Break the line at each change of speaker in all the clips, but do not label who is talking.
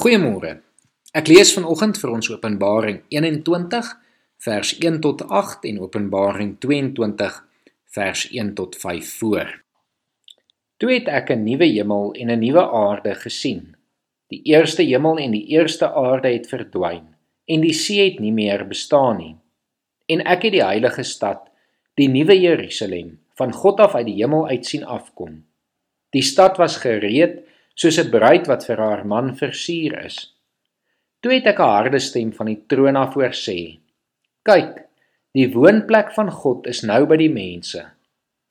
Goeiemôre. Ek lees vanoggend vir ons Openbaring 21 vers 1 tot 8 en Openbaring 22 vers 1 tot 5 voor. Toe het ek 'n nuwe hemel en 'n nuwe aarde gesien. Die eerste hemel en die eerste aarde het verdwyn en die see het nie meer bestaan nie. En ek het die heilige stad, die nuwe Jerusalem, van God af uit die hemel uit sien afkom. Die stad was gereed soos 'n bruid wat vir haar man versier is. Toe het ek 'n harde stem van die troon af hoor sê: "Kyk, die woonplek van God is nou by die mense.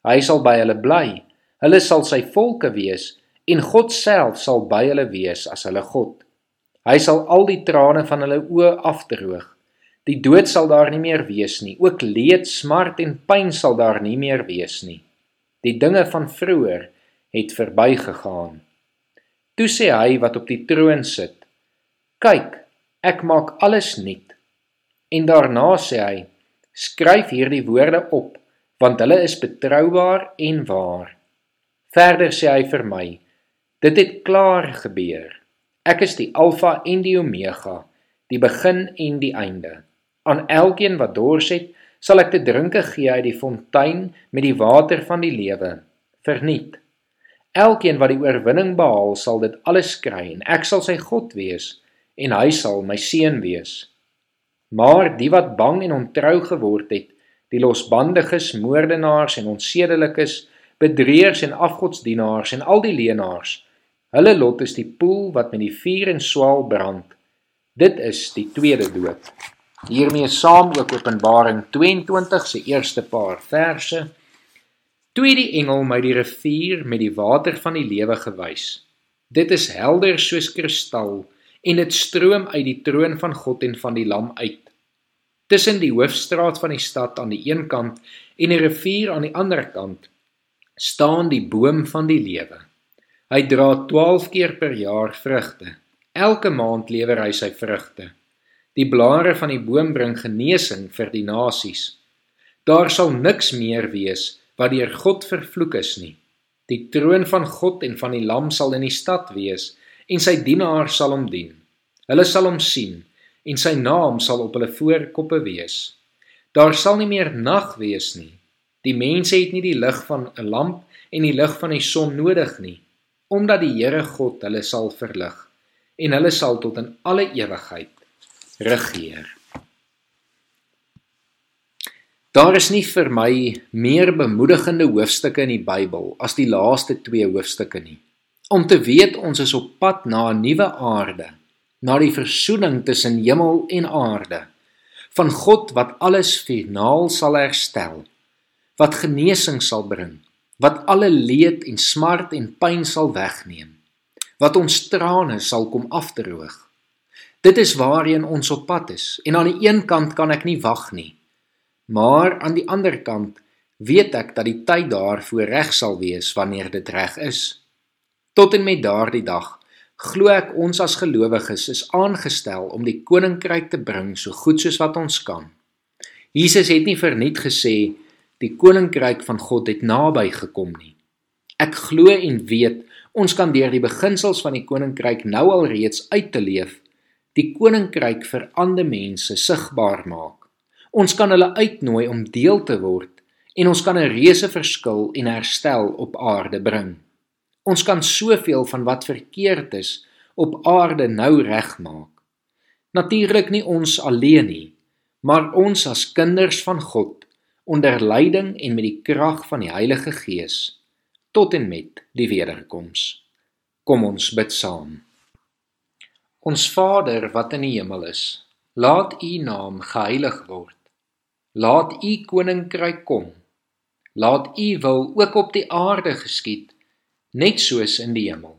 Hy sal by hulle bly. Hulle sal sy volke wees en God self sal by hulle wees as hulle God. Hy sal al die trane van hulle oë afdroog. Die dood sal daar nie meer wees nie. Ook leed, smart en pyn sal daar nie meer wees nie. Die dinge van vroeër het verbygegaan." Toe sê hy wat op die troon sit: "Kyk, ek maak alles nuut." En daarna sê hy: "Skryf hierdie woorde op, want hulle is betroubaar en waar." Verder sê hy vir my: "Dit het klaar gebeur. Ek is die Alfa en die Omega, die begin en die einde. Aan elkeen wat dors het, sal ek te drinke gee uit die fontein met die water van die lewe, verniet." Elkeen wat die oorwinning behaal, sal dit alles kry en ek sal sy God wees en hy sal my seun wees. Maar die wat bang en ontrou geword het, die losbandiges, moordenaars en onsedelikes, bedrieërs en afgodsdienaars en al die leenaars, hulle lot is die poel wat met die vuur en swaal brand. Dit is die tweede dood. Hiermee saam ook Openbaring 22 se eerste paar verse Toe het die engel my die rivier met die water van die lewe gewys. Dit is helder soos kristal en dit stroom uit die troon van God en van die Lam uit. Tussen die hoofstraat van die stad aan die een kant en die rivier aan die ander kant staan die boom van die lewe. Hy dra 12 keer per jaar vrugte. Elke maand lewer hy sy vrugte. Die blare van die boom bring genesing vir die nasies. Daar sal niks meer wees wat deur God vervloek is nie. Die troon van God en van die Lam sal in die stad wees en sy dienaars sal hom dien. Hulle sal hom sien en sy naam sal op hulle voorkoppe wees. Daar sal nie meer nag wees nie. Die mense het nie die lig van 'n lamp en die lig van die son nodig nie, omdat die Here God hulle sal verlig en hulle sal tot in alle ewigheid regeer. Daar is nie vir my meer bemoedigende hoofstukke in die Bybel as die laaste 2 hoofstukke nie. Om te weet ons is op pad na 'n nuwe aarde, na die versoening tussen hemel en aarde, van God wat alles finaal sal herstel, wat genesing sal bring, wat alle leed en smart en pyn sal wegneem, wat ons trane sal kom afdroog. Dit is waarheen ons op pad is en aan die een kant kan ek nie wag nie. Maar aan die ander kant weet ek dat die tyd daarvoor reg sal wees wanneer dit reg is. Tot en met daardie dag glo ek ons as gelowiges is aangestel om die koninkryk te bring so goed soos wat ons kan. Jesus het nie verniet gesê die koninkryk van God het naby gekom nie. Ek glo en weet ons kan deur die beginsels van die koninkryk nou al reeds uit te leef die koninkryk vir ander mense sigbaar maak. Ons kan hulle uitnooi om deel te word en ons kan 'n reuse verskil en herstel op aarde bring. Ons kan soveel van wat verkeerd is op aarde nou regmaak. Natuurlik nie ons alleen nie, maar ons as kinders van God onder leiding en met die krag van die Heilige Gees tot en met die wederkoms. Kom ons bid saam. Ons Vader wat in die hemel is, laat U naam geheilig word. Laat u koninkryk kom. Laat u wil ook op die aarde geskied, net soos in die hemel.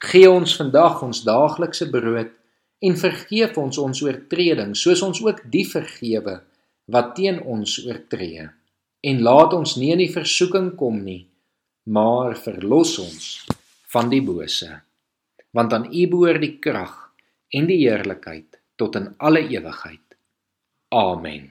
Gee ons vandag ons daaglikse brood en vergeef ons ons oortredings, soos ons ook die vergewe wat teen ons oortree. En laat ons nie in die versoeking kom nie, maar verlos ons van die bose. Want aan U behoort die krag en die heerlikheid tot in alle ewigheid. Amen.